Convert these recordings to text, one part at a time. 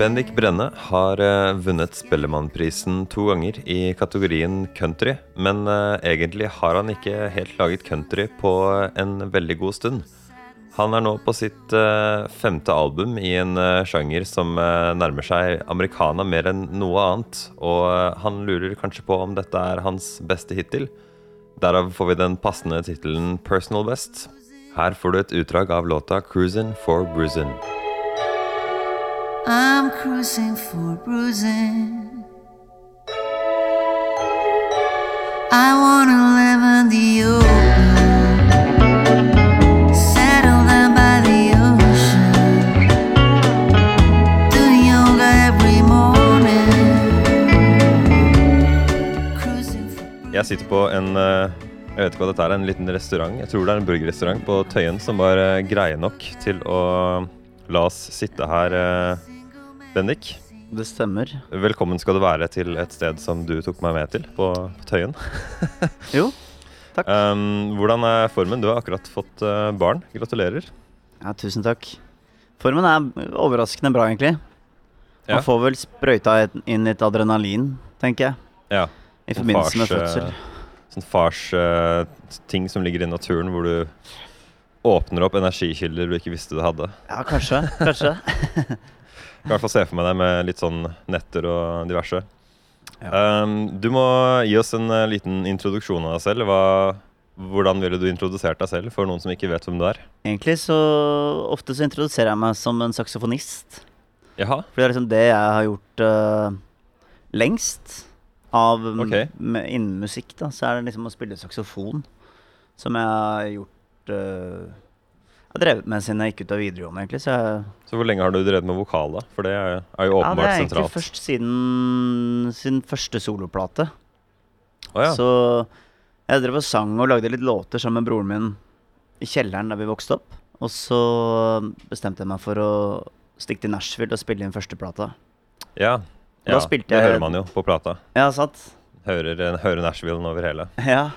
Bendik Brenne har eh, vunnet Spellemannprisen to ganger i kategorien country, men eh, egentlig har han ikke helt laget country på en veldig god stund. Han er nå på sitt eh, femte album i en sjanger som nærmer seg americana mer enn noe annet, og han lurer kanskje på om dette er hans beste hittil. Derav får vi den passende tittelen 'Personal Best'. Her får du et utdrag av låta 'Cruisin' for Bruisin'. I'm cruising for bruising. I wanna live in the open, settle down by the ocean, do yoga every morning. Cruising for Jeg sitter på en uh Jeg vet ikke hva dette er, en liten restaurant. Jeg tror det er en burgerrestaurant på Tøyen som var eh, greie nok til å la oss sitte her, eh, Bendik. Det stemmer. Velkommen skal du være til et sted som du tok meg med til, på, på Tøyen. Jo, takk. Um, hvordan er formen? Du har akkurat fått uh, barn. Gratulerer. Ja, tusen takk. Formen er overraskende bra, egentlig. Ja. Man får vel sprøyta inn litt adrenalin, tenker jeg, Ja. i forbindelse forbindelse med fødsel. eh, Sånn fars uh, ting som ligger i naturen, hvor du åpner opp energikilder du ikke visste du hadde. Ja, kanskje. Kanskje. Kan i hvert fall se for meg deg med litt sånn netter og diverse. Ja. Um, du må gi oss en uh, liten introduksjon av deg selv. Hva, hvordan ville du introdusert deg selv for noen som ikke vet hvem du er? Egentlig så ofte så introduserer jeg meg som en saksofonist. Jaha, For det er liksom det jeg har gjort uh, lengst av okay. Innen musikk. da Så er det liksom å spille saksofon. Som jeg har gjort Jeg har drevet med siden jeg gikk ut av videregående, egentlig. Så jeg, Så hvor lenge har du drevet med vokal, da? For det er, er jo ja, det er egentlig sentralt. først siden sin første soloplate. Oh, ja. Så jeg drev og sang og lagde litt låter sammen med broren min i kjelleren der vi vokste opp. Og så bestemte jeg meg for å stikke til Nashville og spille inn første plata. ja. Da ja. Det hører man jo på plata. Ja, sant? Hører, hører Nashville over hele. Ja.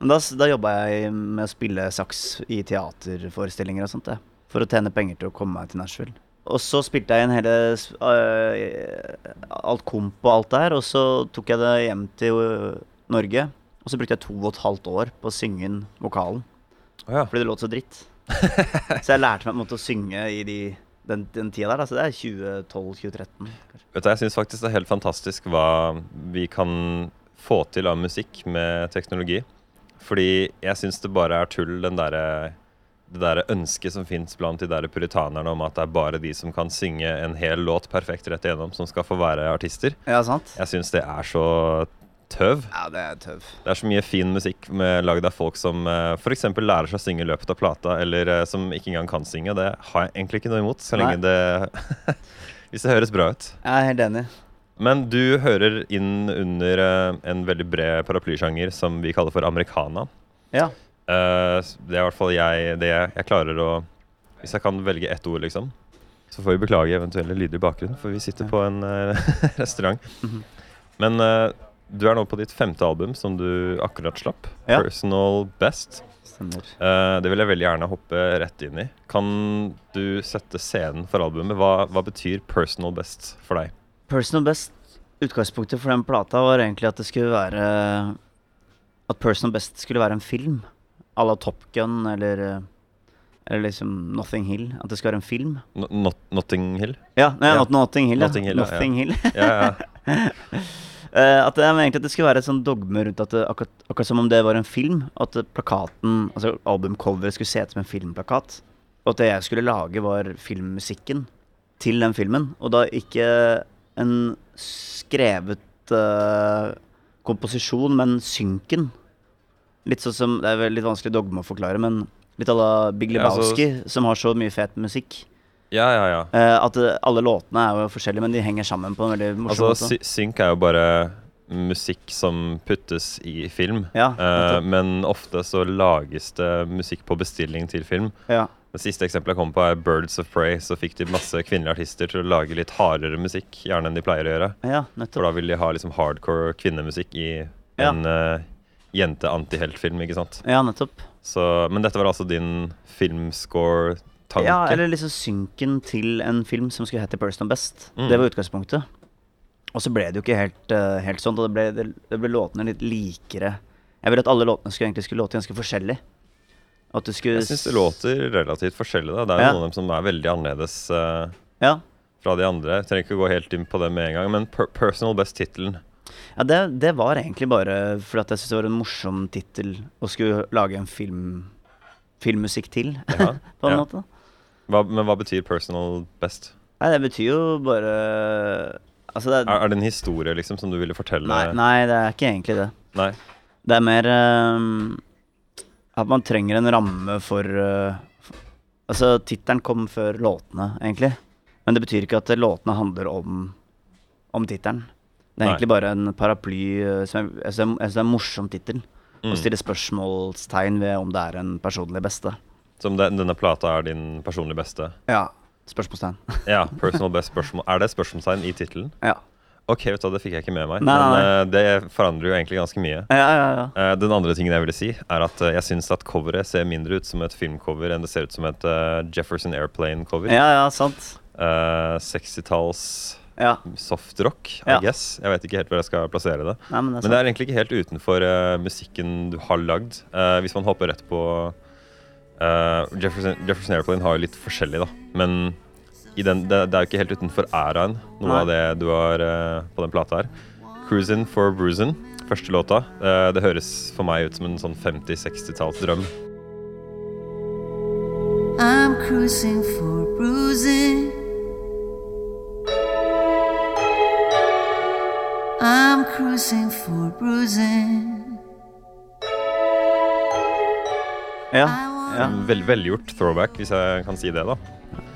Men da, da jobba jeg med å spille saks i teaterforestillinger og sånt. Jeg, for å tjene penger til å komme meg til Nashville. Og så spilte jeg inn hele øh, alt komp og alt der, og så tok jeg det hjem til Norge. Og så brukte jeg to og et halvt år på å synge inn vokalen, Oh, ja. fordi det låt så dritt. så jeg lærte meg en måte å synge i de, den, den tida der. Altså Så det er 2012-2013. Vet du, jeg syns faktisk det er helt fantastisk hva vi kan få til av musikk med teknologi. Fordi jeg syns det bare er tull, den derre det der ønsket som fins blant de der puritanerne om at det er bare de som kan synge en hel låt perfekt rett igjennom, som skal få være artister. Ja, sant? Jeg syns det er så tøv. Ja, det er tøv. Det er så mye fin musikk med lagd av folk som uh, f.eks. lærer seg å synge i løpet av plata, eller eh, som ikke engang kan synge. Det har jeg egentlig ikke noe imot, så Nei. lenge det Hvis det høres bra ut. Jeg er helt enig. Men du hører inn under eh, en veldig bred paraplysjanger som vi kaller for americana. Ja. Eh, det er i hvert fall jeg, det jeg, klarer å Hvis jeg kan velge ett ord, liksom. Så får vi beklage eventuelle lyder i bakgrunnen, for vi sitter på en eh, restaurant. Mhm. Men du er nå på ditt femte album, som du akkurat slapp. Ja. 'Personal Best'. Eh, det vil jeg veldig gjerne hoppe rett inn i. Kan du sette scenen for albumet? Hva, hva betyr 'personal best' for deg? Personal Best, utgangspunktet for den plata var egentlig at det skulle være At Personal Best skulle være en film. À la Top Gun eller Eller liksom Nothing Hill. At det skulle være en film. No, not, Notting Hill? Ja, nei, Ja. not, Notting Hill. Notting Hill. Nothing Hill. Ja, ja. Eh, at det, egentlig at det skulle være et sånn dogme rundt at det, akkurat, akkurat som om det var en film. At plakaten, altså albumcoveret skulle se ut som en filmplakat. Og at det jeg skulle lage, var filmmusikken til den filmen. Og da ikke en skrevet uh, komposisjon, men synken. Litt sånn som Det er litt vanskelig dogme å forklare, men litt à la Big Ja, altså- Lebowski, som har så mye fet musikk. ja, ja, ja. Uh, at eh, alle låtene er jo forskjellige, men de henger sammen på en veldig morsom Altså, måte. Altså, synk er jo bare musikk som puttes i film. Ja, uh, men ofte så lages det musikk på bestilling til film. Ja. Det siste eksempelet jeg kom på, er Birds of Prey. Så fikk de masse kvinnelige artister til å lage litt hardere musikk, gjerne enn de pleier å gjøre. ja, nettopp. For da vil de ha liksom hardcore kvinnemusikk i Ja. en uh, jente-antiheltfilm, ikke sant. Ja, nettopp. Så, men dette var altså din filmscore tanke. Ja, eller liksom synken til en film som skulle hete Person Best. Mm. Det var utgangspunktet. Og så ble det jo ikke helt, uh, helt sånn. Og det ble, det, det ble låtene litt likere. Jeg ville at alle låtene skulle egentlig skulle låte ganske forskjellig. At du skulle Jeg syns det låter relativt forskjellig. da Det er Ja. noen av dem som er veldig annerledes uh, Ja, fra de andre. Jeg trenger ikke gå helt inn på det med en gang, men per Personal Best-tittelen ja det, det var egentlig bare fordi at jeg syntes det var en morsom tittel å skulle lage en film filmmusikk til, Ja, på en måte. hva, Men hva betyr Personal Best? Nei, det betyr jo bare Altså, det er Er, er det en historie liksom som du ville fortelle? Nei, nei, det er ikke egentlig det. Nei. Det er mer ehm, at man trenger en ramme for eh, f- Altså, tittelen kom før låtene, egentlig. Men det betyr ikke at låtene handler om, om tittelen. Det er Nei. egentlig bare en paraply eh, som jeg, jeg synes er en morsom tittel. Mm. stille spørsmålstegn ved om det er en personlig beste. Som den, denne plata er din personlig beste? Ja. Spørsmålstegn. Ja, Personal Best spørsmål. Er det spørsmålstegn i tittelen? ja. Ok, vet du det fikk jeg ikke med meg. Nei, Men eh, det forandrer jo egentlig ganske mye. Ja, ja, ja. Eh, den andre tingen jeg ville si, er at eh, jeg syns at coveret ser mindre ut som et filmcover enn det ser ut som et Jefferson Airplane-cover. Ja, ja, sant. Eh, 60-talls Ja. softrock, I Ja. guess. Jeg vet ikke helt hvor jeg skal plassere det. Nei, men det Men det er egentlig ikke helt utenfor musikken du har lagd. Hvis man hopper rett på Jefferson, Jefferson Airplane har jo litt forskjellig, da. Men den, det, det er jo ikke helt utenfor æraen, noe Nei. av det du har uh, på den plata her. 'Cruisin' for Bruisin', første låta. Uh, det høres for meg ut som en sånn 50-60-talls drøm. I'm cruising for bruising. I'm cruising for bruising. Ja. Ja. Vel, velgjort throwback, hvis jeg kan si det, da.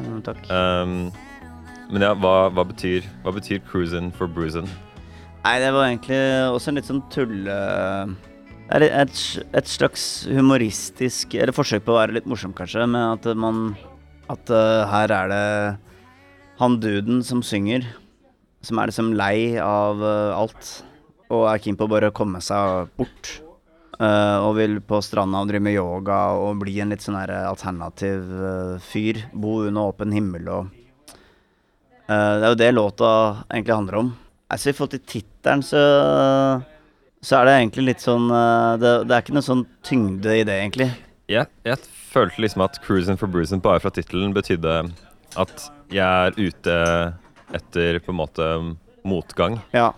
Mm, Takk. Um, men ja, hva, hva betyr Hva betyr 'cruisin' for bruisin'? Nei, det var egentlig også en litt sånn tulle... Det er et, et slags humoristisk Eller forsøk på å være litt morsom, kanskje, med at man At uh, her er det han duden som synger, som er liksom lei av uh, alt, og er keen på å bare komme seg bort. Eh, og vil på stranda og drive med yoga og bli en litt sånn her alternativ uh, fyr. Bo under åpen himmel og Eh, det er jo det låta egentlig handler om. Altså I forhold til tittelen, så Så er det egentlig litt sånn eh, det, det er ikke noe sånn tyngde i det, egentlig. Jeg, jeg følte liksom at 'Cruising for Bruising' bare fra tittelen betydde at jeg er ute etter på en måte motgang. Ja.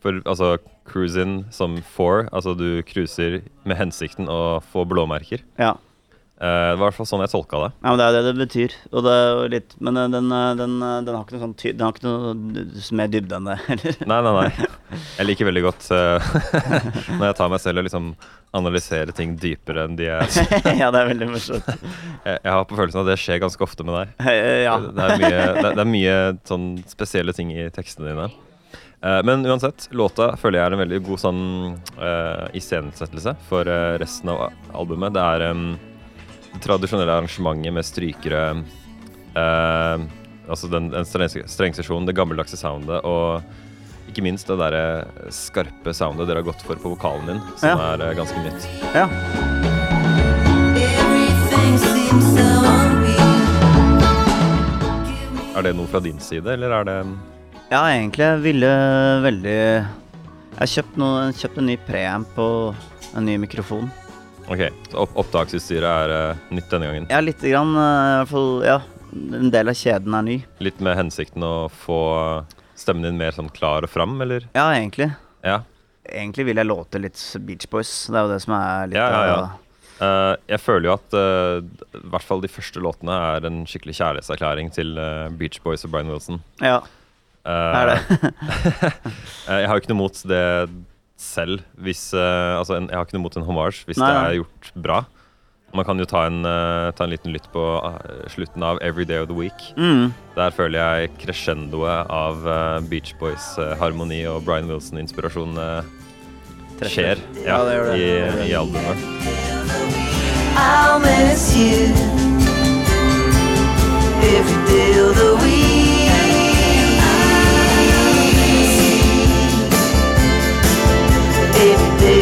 For altså cruisin' som for, altså du cruiser med hensikten å få blåmerker. ja. Eh, det var i hvert fall sånn jeg tolka det. Ja, men det er det det betyr. Og det er jo litt Men eh, den, eh, den, den har ikke noe sånn ty Den har ikke noe mer dybde enn det. Nei, nei, nei. Jeg liker veldig godt uh, når jeg tar meg selv og liksom analyserer ting dypere enn de er. ja, det er veldig morsomt. Jeg, jeg har på følelsen at det skjer ganske ofte med deg. Ja. Det, er mye, det, det er mye sånn spesielle ting i tekstene dine. Eh, men uansett, låta føler jeg er en veldig god sånn uh, iscenesettelse for eh, resten av albumet. Det er um, det tradisjonelle arrangementet med strykere uh, Altså den, den strengsesjonen, det gammeldagse soundet og ikke minst det derre skarpe soundet dere har gått for på vokalen din, som Ja. er ganske nytt. ja. Er det noe fra din side, eller er det Ja, egentlig. Jeg ville veldig Jeg har kjøpt, noe, kjøpt en ny preamp og en ny mikrofon. Ok, så opp opptaksutstyret er eh, nytt denne gangen. Ja, lite grann. eh, I hvert fall, ja. En del av kjeden er ny. Litt med hensikten å få stemmen din mer sånn klar og fram, eller? Ja, egentlig. Ja. Egentlig vil jeg låte litt Beach Boys. Det er jo det som er litt Ja, ja, ja. av Eh, jeg føler jo at eh, i hvert fall de første låtene er en skikkelig kjærlighetserklæring til eh, Beach Boys og Brian Wilson. Ja, er det. eh, jeg har jo ikke noe mot det selv, hvis eh, Altså, jeg har ikke noe mot en hommage hvis Nei, det er gjort bra. Man kan jo ta en, eh, ta en liten lytt på slutten av Every Day of the Week. Mm. Der føler jeg crescendoet av Beach Boys eh, harmoni og Brian Wilson-inspirasjon skjer ja, Ja, det det. I, i albumet. I'll miss you every day of the week. Vi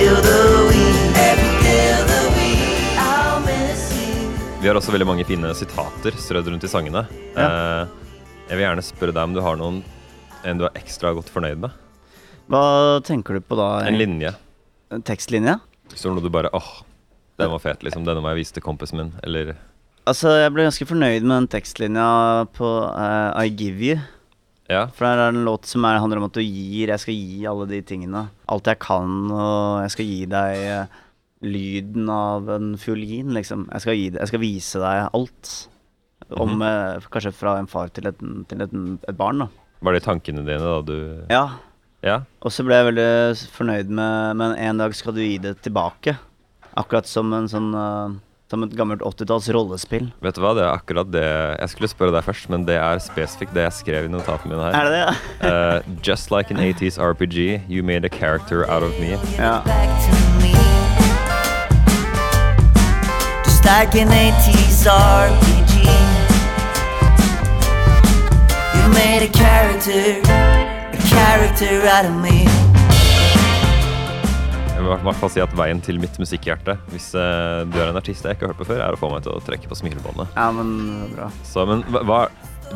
Vi har også veldig mange fine sitater strødd rundt i sangene. Ja. jeg vil gjerne spørre deg om du har noen en du er ekstra godt fornøyd med. Hva tenker du på da? En linje. En tekstlinje? Hvis det noe du bare åh, den var fet, liksom. Denne må jeg vise til kompisen min. Eller Altså, jeg ble ganske fornøyd med den tekstlinja på uh, I Give You. Ja. For det er en låt som er, handler om at du gir Jeg skal gi alle de tingene. Alt jeg kan, og jeg skal gi deg eh, lyden av en fiolin, liksom. Jeg skal, gi jeg skal vise deg alt. Om eh, Kanskje fra en far til et, til et, et barn, da. Var det tankene dine da du Ja. Ja? Og så ble jeg veldig fornøyd med Men en dag skal du gi det tilbake. Akkurat som en sånn eh, Som et gammelt 80-talls rollespill. Vet du hva, det er akkurat det Jeg skulle spørre deg først, men det er spesifikt det jeg skrev i notatene mine her. Er det det, ja? Eh, just like an 80s RPG, you made a character out of me. ja. Just like an 80s RPG. You made a character, a character out of me. I hvert fall si at veien til mitt musikkhjerte, hvis eh, du er en artist jeg ikke har hørt på før, er å få meg til å trekke på smilebåndet. ja, men bra. Så, men hva-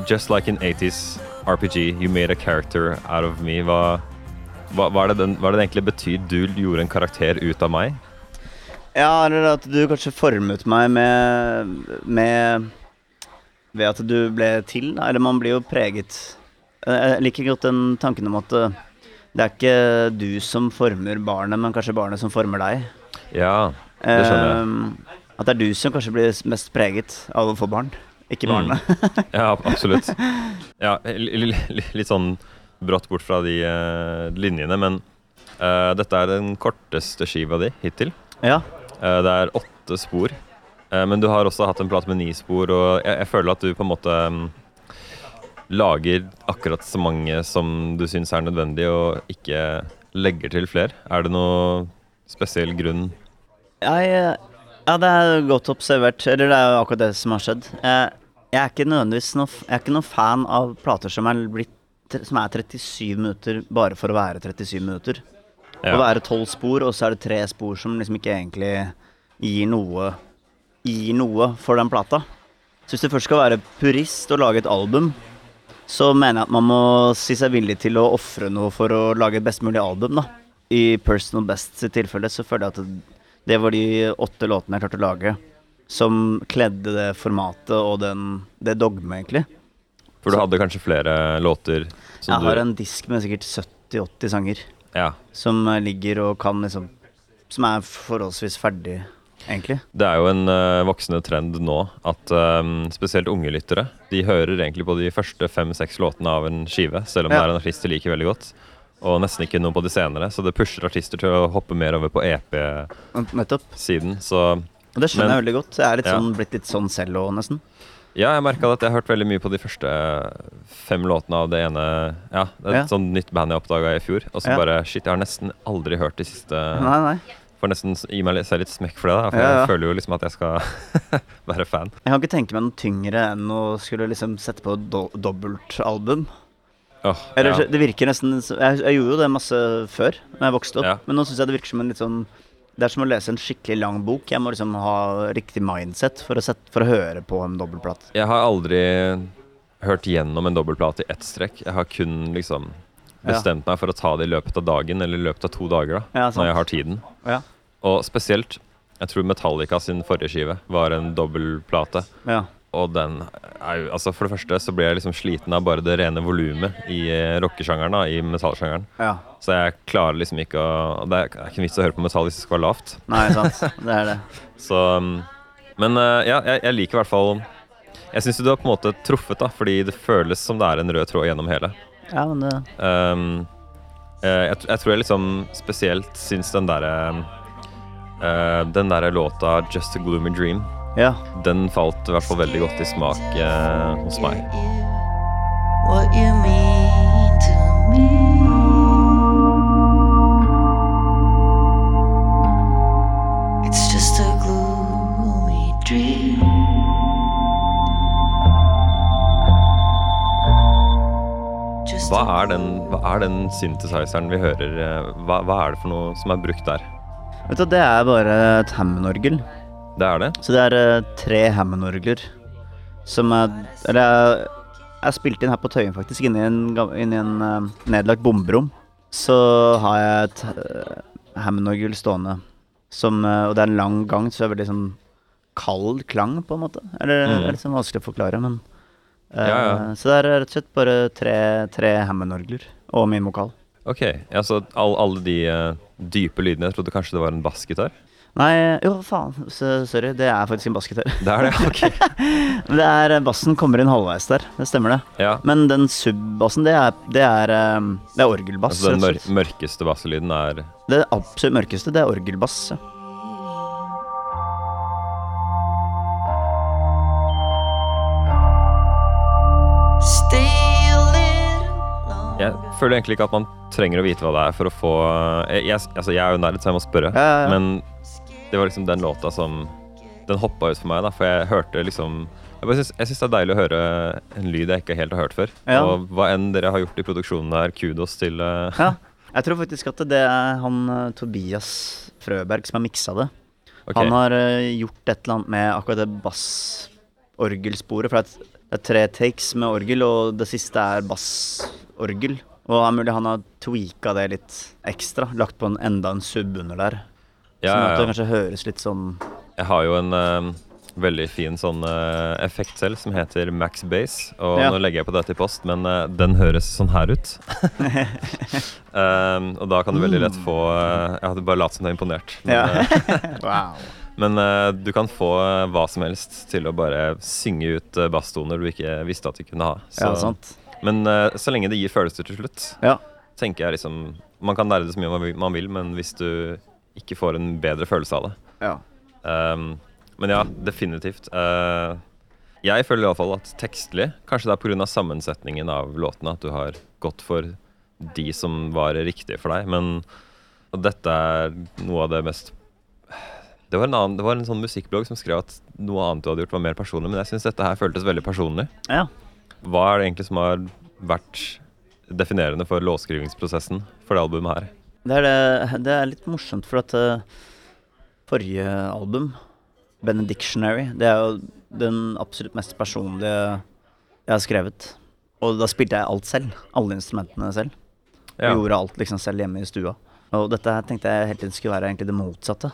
Just like an 80s RPG, you made a character out of me. Hva, hva, hva, er, det den, hva er det det egentlig betyr? Du gjorde en karakter ut av meg? Ja, eller at du kanskje formet meg med, med Ved at du ble til, da. Eller man blir jo preget. Eh, Jeg liker godt den tanken om at eh, det er ikke du som former barnet, men kanskje barnet som former deg. Ja, det skjønner jeg. Eh, At det er du som kanskje blir mest preget av å få barn, ikke Mm. barnet. Ja, absolutt. Ja, li- li- li- litt sånn brått bort fra de eh, linjene, men uh, dette er den korteste skiva di hittil. ja. Uh, det er åtte spor. uh, men du har også hatt en plate med ni spor, og jeg, jeg føler at du på en måte mm, lager akkurat så mange som du syns er nødvendig, og ikke legger til flere. Er det noe spesiell grunn? Jeg, ja, det er godt observert. Eller det er jo akkurat det som har skjedd. Jeg, jeg er ikke nødvendigvis noe, jeg er ikke noe fan av plater som er, blitt, som er 37 minutter bare for å være 37 minutter. Ja. Å være tolv spor, og så er det tre spor som liksom ikke egentlig gir noe Gir noe for den plata. Så hvis du først skal være purist og lage et album, så mener jeg at man må si seg villig til å ofre noe for å lage et best mulig album, da. I Personal Best sitt tilfelle så føler jeg at det var de åtte låtene jeg klarte å lage, som kledde det formatet og den, det dogmet, egentlig. For du hadde kanskje flere låter som Jeg har en disk med sikkert 70-80 sanger Ja. som ligger og kan liksom Som er forholdsvis ferdig, egentlig. Det er jo en uh, voksende trend nå at um, spesielt unge lyttere De hører egentlig på de første fem-seks låtene av en skive, selv om Ja. det er en artist de liker veldig godt. Og nesten ikke noe på de senere, så det pusher artister til å hoppe mer over på EP-siden. Så det skjønner Men- jeg veldig godt. Jeg er litt Ja. sånn, blitt litt sånn selv òg, nesten. ja, jeg merka at jeg har hørt veldig mye på de første fem låtene av det ene Ja, det er et Ja. sånt nytt band jeg oppdaga i fjor. Og så bare Shit, jeg har nesten aldri hørt de siste Nei, nei. Får nesten gi meg selv litt smekk for det, da. For Ja, ja. jeg føler jo liksom at jeg skal være fan. Jeg kan ikke tenke meg noe tyngre enn å skulle liksom sette på do dobbeltalbum. Oh, Eller ja. Det virker nesten jeg, jeg gjorde jo det masse før, da jeg vokste opp. Men nå syns jeg det virker som en litt sånn Det er som å lese en skikkelig lang bok. Jeg må liksom ha riktig mindset for å, sette, for å høre på en dobbeltplate. Jeg har aldri hørt gjennom en dobbeltplate i ett strekk. Jeg har kun liksom. Bestemt meg for å ta det i løpet av dagen, eller i løpet av to dager, da, når jeg har tiden. Ja. Og spesielt, jeg tror Metallica sin forrige skive var en dobbeltplate. Ja. Og den er jo Altså, for det første så ble jeg liksom sliten av bare det rene volumet i eh, rockesjangeren, i metallsjangeren. ja. Så jeg klarer liksom ikke å Det er ikke ikke vits å høre på metall hvis det skal være lavt. Nei, sant. Det er det. Så um, Men uh, ja, jeg, jeg liker i hvert fall Jeg syns du har på en måte truffet, da, fordi det føles som det er en rød tråd gjennom hele. Ja, men det Um, jeg, jeg tror jeg liksom spesielt syns den derre uh, Den derre låta 'Just a Gloomy Dream' Ja. Den falt i hvert fall veldig godt i smak uh, hos meg. Er den synthesizeren vi hører? eh, Hva, hva er det for noe som er brukt der? Vet du, det er bare et Hammond-orgel. Det er det. Så det er eh, tre Hammond-orgler som er Eller jeg, spilte inn her på Tøyen, faktisk, inni en, inn en eh, nedlagt bomberom. Så har jeg et Hammond-orgel stående som Og det er en lang gang, så det er veldig sånn kald klang, på en måte. Eller Mm. det er litt sånn vanskelig å forklare, men Ja, ja. Så det er rett og slett bare tre, tre Hammond-orgler og min vokal. Ok, ja, så all, alle de uh, dype lydene Jeg trodde kanskje det var en bassgitar. Nei, jo, faen. Så, sorry. Det er faktisk en bassgitar. Det er det, ok. Det er, bassen kommer inn halvveis der. Det stemmer, det. Ja, Men den sub-bassen, det er, det er, det er orgelbass. altså Den mør mørkeste basselyden er Det absolutt mørkeste, det er orgelbass. ja. Jeg føler egentlig ikke at man trenger å vite hva det er for å få Jeg, jeg, altså jeg er jo nerd, så jeg må spørre. Ja, ja, ja. Men det var liksom den låta som Den hoppa ut for meg, da, for jeg hørte liksom Jeg, bare syns- jeg syns det er deilig å høre en lyd jeg ikke helt har hørt før. Og hva enn dere har gjort i produksjonen der, kudos til uh, Ja. Jeg tror faktisk at det er han uh, Tobias Frøberg som har miksa det. Okay. Han har uh, gjort et eller annet med akkurat det bassorgelsporet. For er, det er tre takes med orgel, og det siste er bassorgel. Og det er mulig han har tweaka det litt ekstra. Lagt på en, enda en sub under der. Ja, sånn at det kanskje høres litt sånn Jeg har jo en uh, veldig fin sånn uh, effekt selv som heter Max Base. Og Ja. nå legger jeg på dette i post, men uh, den høres sånn her ut. Um, og da kan du veldig lett få Jeg hadde bare latt som du er imponert. Men, Ja. Wow. Men uh, du kan få eh, hva som helst til å bare synge ut uh, basstoner du ikke visste at du kunne ha. Så, Ja, sant. Men uh, så lenge det gir følelser til slutt, Ja. tenker jeg liksom Man kan lære det så mye man vil, men hvis du ikke får en bedre følelse av det ja. Um, men ja, definitivt. Uh, jeg føler iallfall at tekstlig Kanskje det er pga. sammensetningen av låtene at du har gått for de som var riktige for deg. Men dette er noe av det mest det var, en annen, det var en sånn musikkblogg som skrev at noe annet du hadde gjort, var mer personlig. Men jeg syns dette her føltes veldig personlig. ja. Hva er det egentlig som har vært definerende for låtskrivingsprosessen for det albumet her? Det er, det, det er litt morsomt, for at uh, forrige album, Benedictionary, det er jo den absolutt mest personlige jeg har skrevet. Og da spilte jeg alt selv. Alle instrumentene selv. Ja. Gjorde alt liksom selv hjemme i stua. Og dette her tenkte jeg helt tiden skulle være egentlig det motsatte.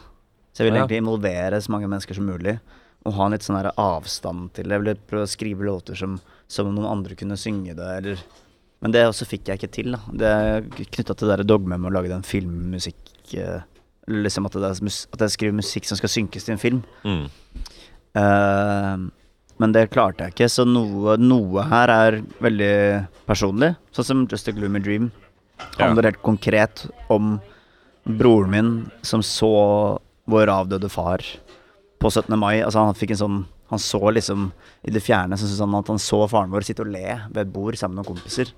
Så jeg vil Ja. egentlig involvere så mange mennesker som mulig. Og ha en litt sånn avstand til det. Jeg ville prøve å skrive låter som, som om noen andre kunne synge det, eller Men det også fikk jeg ikke til, da. Det er knytta til det dogmet med å lage den filmmusikk eh, Liksom at, er, at jeg skriver musikk som skal synkes til en film. Mm. Uh, men det klarte jeg ikke, så noe, noe her er veldig personlig. Sånn som Just a Gloomy Dream handler helt konkret om broren min som så vår avdøde far på 17. mai. Altså han fikk en sånn Han så liksom i det fjerne så han at han så faren vår sitte og le ved et bord sammen med kompiser.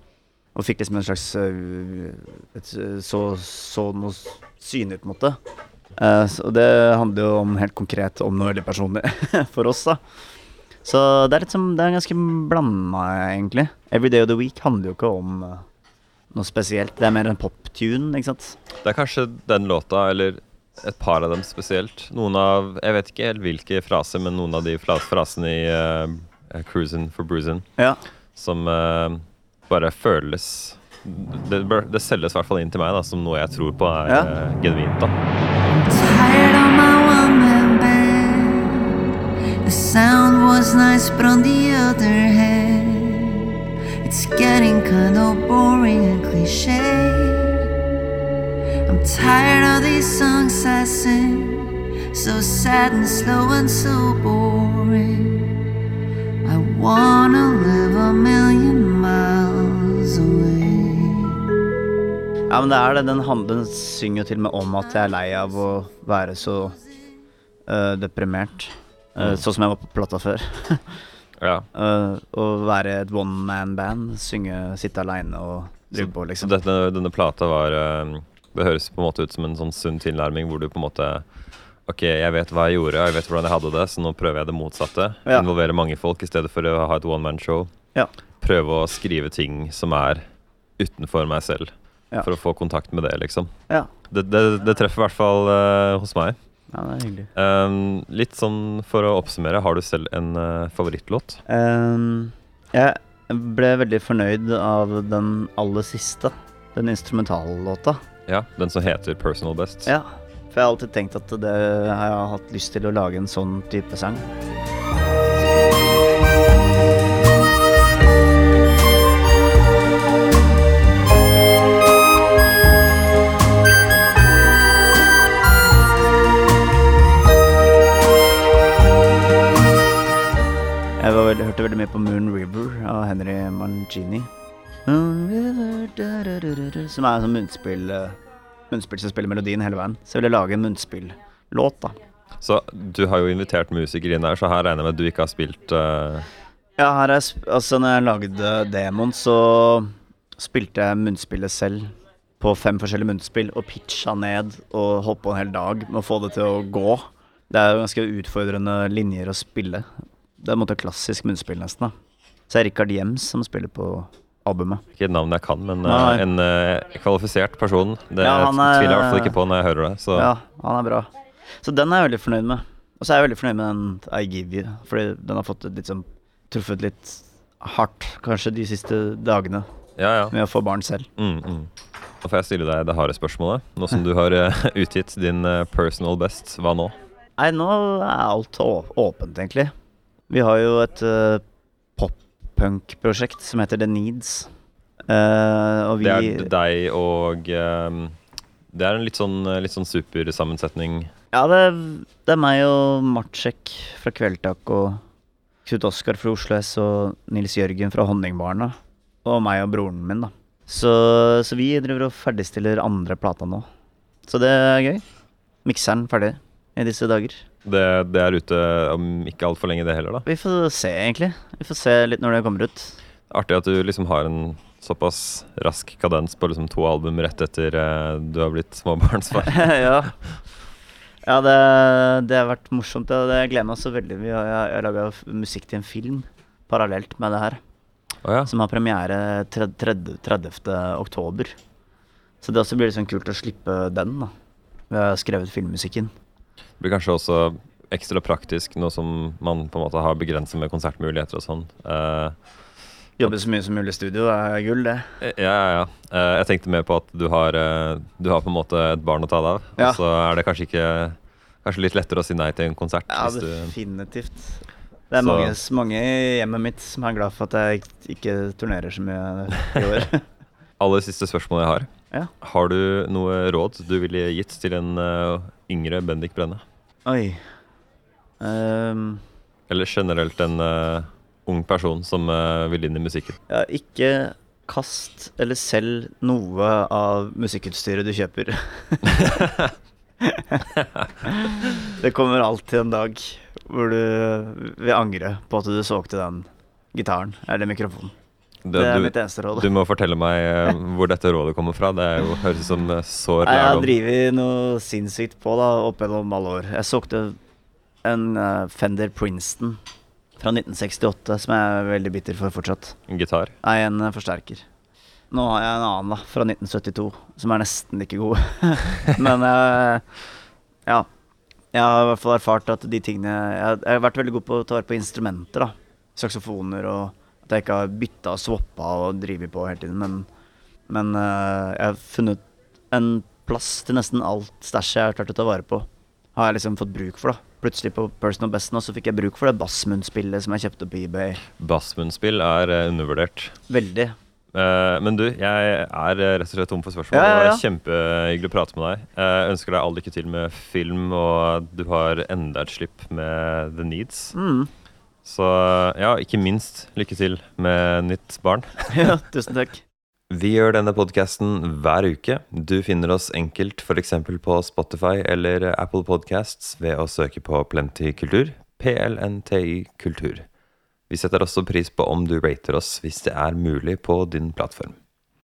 Og fikk liksom en slags øh, et, øh, så, så noe ut på en måte. Uh, så det handler jo om helt konkret om noe veldig personlig for oss, da. Så det er litt som, det er ganske blanda, egentlig. Every Day of the Week handler jo ikke om eh, noe spesielt. Det er mer en poptune, ikke sant. Det er kanskje den låta, eller et par av dem spesielt. Noen av Jeg vet ikke helt hvilke fraser, men noen av de frasene i uh, 'Cruisin' for Bruisin' Ja. som uh, bare føles det, det selges i hvert fall inn til meg da, som noe jeg tror på er Ja. uh, genuint. da Tired of my one man band. The sound was nice, but on the other hand, it's getting kind of boring and cliche. I'm tired of these songs I sing, so sad and slow and so boring. I wanna live a million miles away. Ja, men det er det. Den, handelen synger jo til og med om at jeg er lei av å være så uh, deprimert. Uh, Sånn som jeg var på plata før. Ja. Uh, å være et one man band, synge, sitte aleine og drive på, Så liksom. dette, denne plata var Det høres på en måte ut som en sånn sunn tilnærming hvor du på en måte Ok, jeg vet hva jeg gjorde, og jeg vet hvordan jeg hadde det, så nå prøver jeg det motsatte. Ja. Involvere mange folk i stedet for å ha et one man-show. Ja. Prøve å skrive ting som er utenfor meg selv, Ja. for å få kontakt med det, liksom. Ja. Det, det, det treffer i hvert fall uh, hos meg. Ja, det er hyggelig. Um, litt sånn for å oppsummere, har du selv en uh, favorittlåt? Um, jeg ble veldig fornøyd av den aller siste. Den instrumentallåta. Ja, den som heter Personal Best. Ja. For jeg har alltid tenkt at det har hatt lyst til å lage en sånn type sang. Jeg hørte veldig mye på Moon River av Henry Mancini. Som er sånn munnspill eh, Munnspill som spiller melodien hele veien. Så jeg ville lage en munnspillåt, da. Så du har jo invitert musikere inn her, så her regner jeg med at du ikke har spilt uh... Ja, her er Altså, når jeg lagde demoen, så spilte jeg munnspillet selv på fem forskjellige munnspill og pitcha ned og holdt på en hel dag med å få det til å gå. Det er jo ganske utfordrende linjer å spille. Det er en måte klassisk munnspill, nesten. da. Så det er Rikard Jems som spiller på albumet. Ikke et navn jeg kan, men uh, en uh, kvalifisert person. Det Ja, er- tviler jeg i hvert fall ikke på når jeg hører det. Så Ja, han er bra. Så den er jeg veldig fornøyd med. Og så er jeg veldig fornøyd med den I Give You, fordi den har fått sånn truffet litt hardt, kanskje, de siste dagene ja. ja. med å få barn selv. Mm, mm. Nå får jeg stille deg det harde spørsmålet. Nå som du har eh, utgitt din personal best, hva nå? Nei, nå er alt åpent, egentlig. Vi har jo et pop-punk-prosjekt som heter The Needs. Uh, Det er deg og um, Det er en litt sånn, litt sånn supersammensetning. Ja, det, det er meg og Marcek fra Kveldtak og Knut Oskar fra Oslo S og Nils Jørgen fra Honningbarna. Og meg og broren min, da. Så, så vi driver og ferdigstiller andre plata nå. Så det er gøy. Mikseren ferdig i disse dager. Det, det er ute om ikke altfor lenge, det heller, da. Vi får se, egentlig. Vi får se litt når det kommer ut. Artig at du liksom har en såpass rask kadens på liksom to album rett etter eh, du har blitt småbarnsfar. ja. Ja, det, det har vært morsomt. Ja. Det gleder jeg meg også veldig. Vi har, jeg har laga musikk til en film parallelt med det her. Oh, ja. Som har premiere tred- tredje- 30. oktober. Så det også blir sånn kult å slippe den, da. Vi har skrevet filmmusikken. Det blir kanskje også ekstra praktisk nå som man på en måte har begrenset med konsertmuligheter og sånn. Uh, Jobbe så mye som mulig i studio, det er gull, det. ja, ja, ja. Uh, jeg tenkte mer på at du har, uh, du har på en måte et barn å ta deg av. Ja. Og så er det kanskje ikke Kanskje litt lettere å si nei til en konsert. Ja, definitivt. Det er mange, mange i hjemmet mitt som er glad for at jeg ikke- ikke turnerer så mye i år. aller siste spørsmål jeg har. Ja. Har du noe råd du ville gitt til en eh, yngre Bendik Brenne? Oi. um... Eller generelt en uh, ung person som uh, vil inn i musikken? ja, ikke kast eller selg noe av musikkutstyret du kjøper. det kommer alltid en dag hvor du vil angre på at du solgte den gitaren eller mikrofonen. Det er du, mitt eneste råd. du må fortelle meg eh, hvor dette rådet kommer fra. Det jo, høres ut som eh, sår lærdom. jeg har drevet noe sinnssykt på da, opp gjennom alle år. Jeg solgte en eh, Fender Princeton fra 1968 som jeg er veldig bitter for fortsatt. En gitar. Nei, en forsterker. Nå har jeg en annen da, fra 1972 som er nesten like god. Men ja. Jeg har i hvert fall erfart at de tingene Jeg har, jeg har vært veldig god på å ta vare på instrumenter. da Saksofoner og at jeg ikke har bytta og swappa og drevet på hele tiden. Men, men uh, jeg har funnet en plass til nesten alt stæsjet jeg har klart å ta vare på. Har jeg liksom fått bruk for, da. Plutselig på Personal Best nå så fikk jeg bruk for det bassmunnspillet som jeg kjøpte på eBay. Bassmunnspill er eh, undervurdert. Veldig. Uh, men du, jeg er rett og slett tom for spørsmål. Ja, ja, Det ja. var kjempehyggelig å prate med deg. Jeg Jeg ønsker deg all lykke til med film, og du har enda et slipp med The Needs. Mm. Så ja, ikke minst lykke til med nytt barn. ja, tusen takk. Vi gjør denne podkasten hver uke. Du finner oss enkelt f.eks. på Spotify eller Apple Podcasts ved å søke på Plenty kultur. PLNTI kultur. Vi setter også pris på om du rater oss hvis det er mulig på din plattform.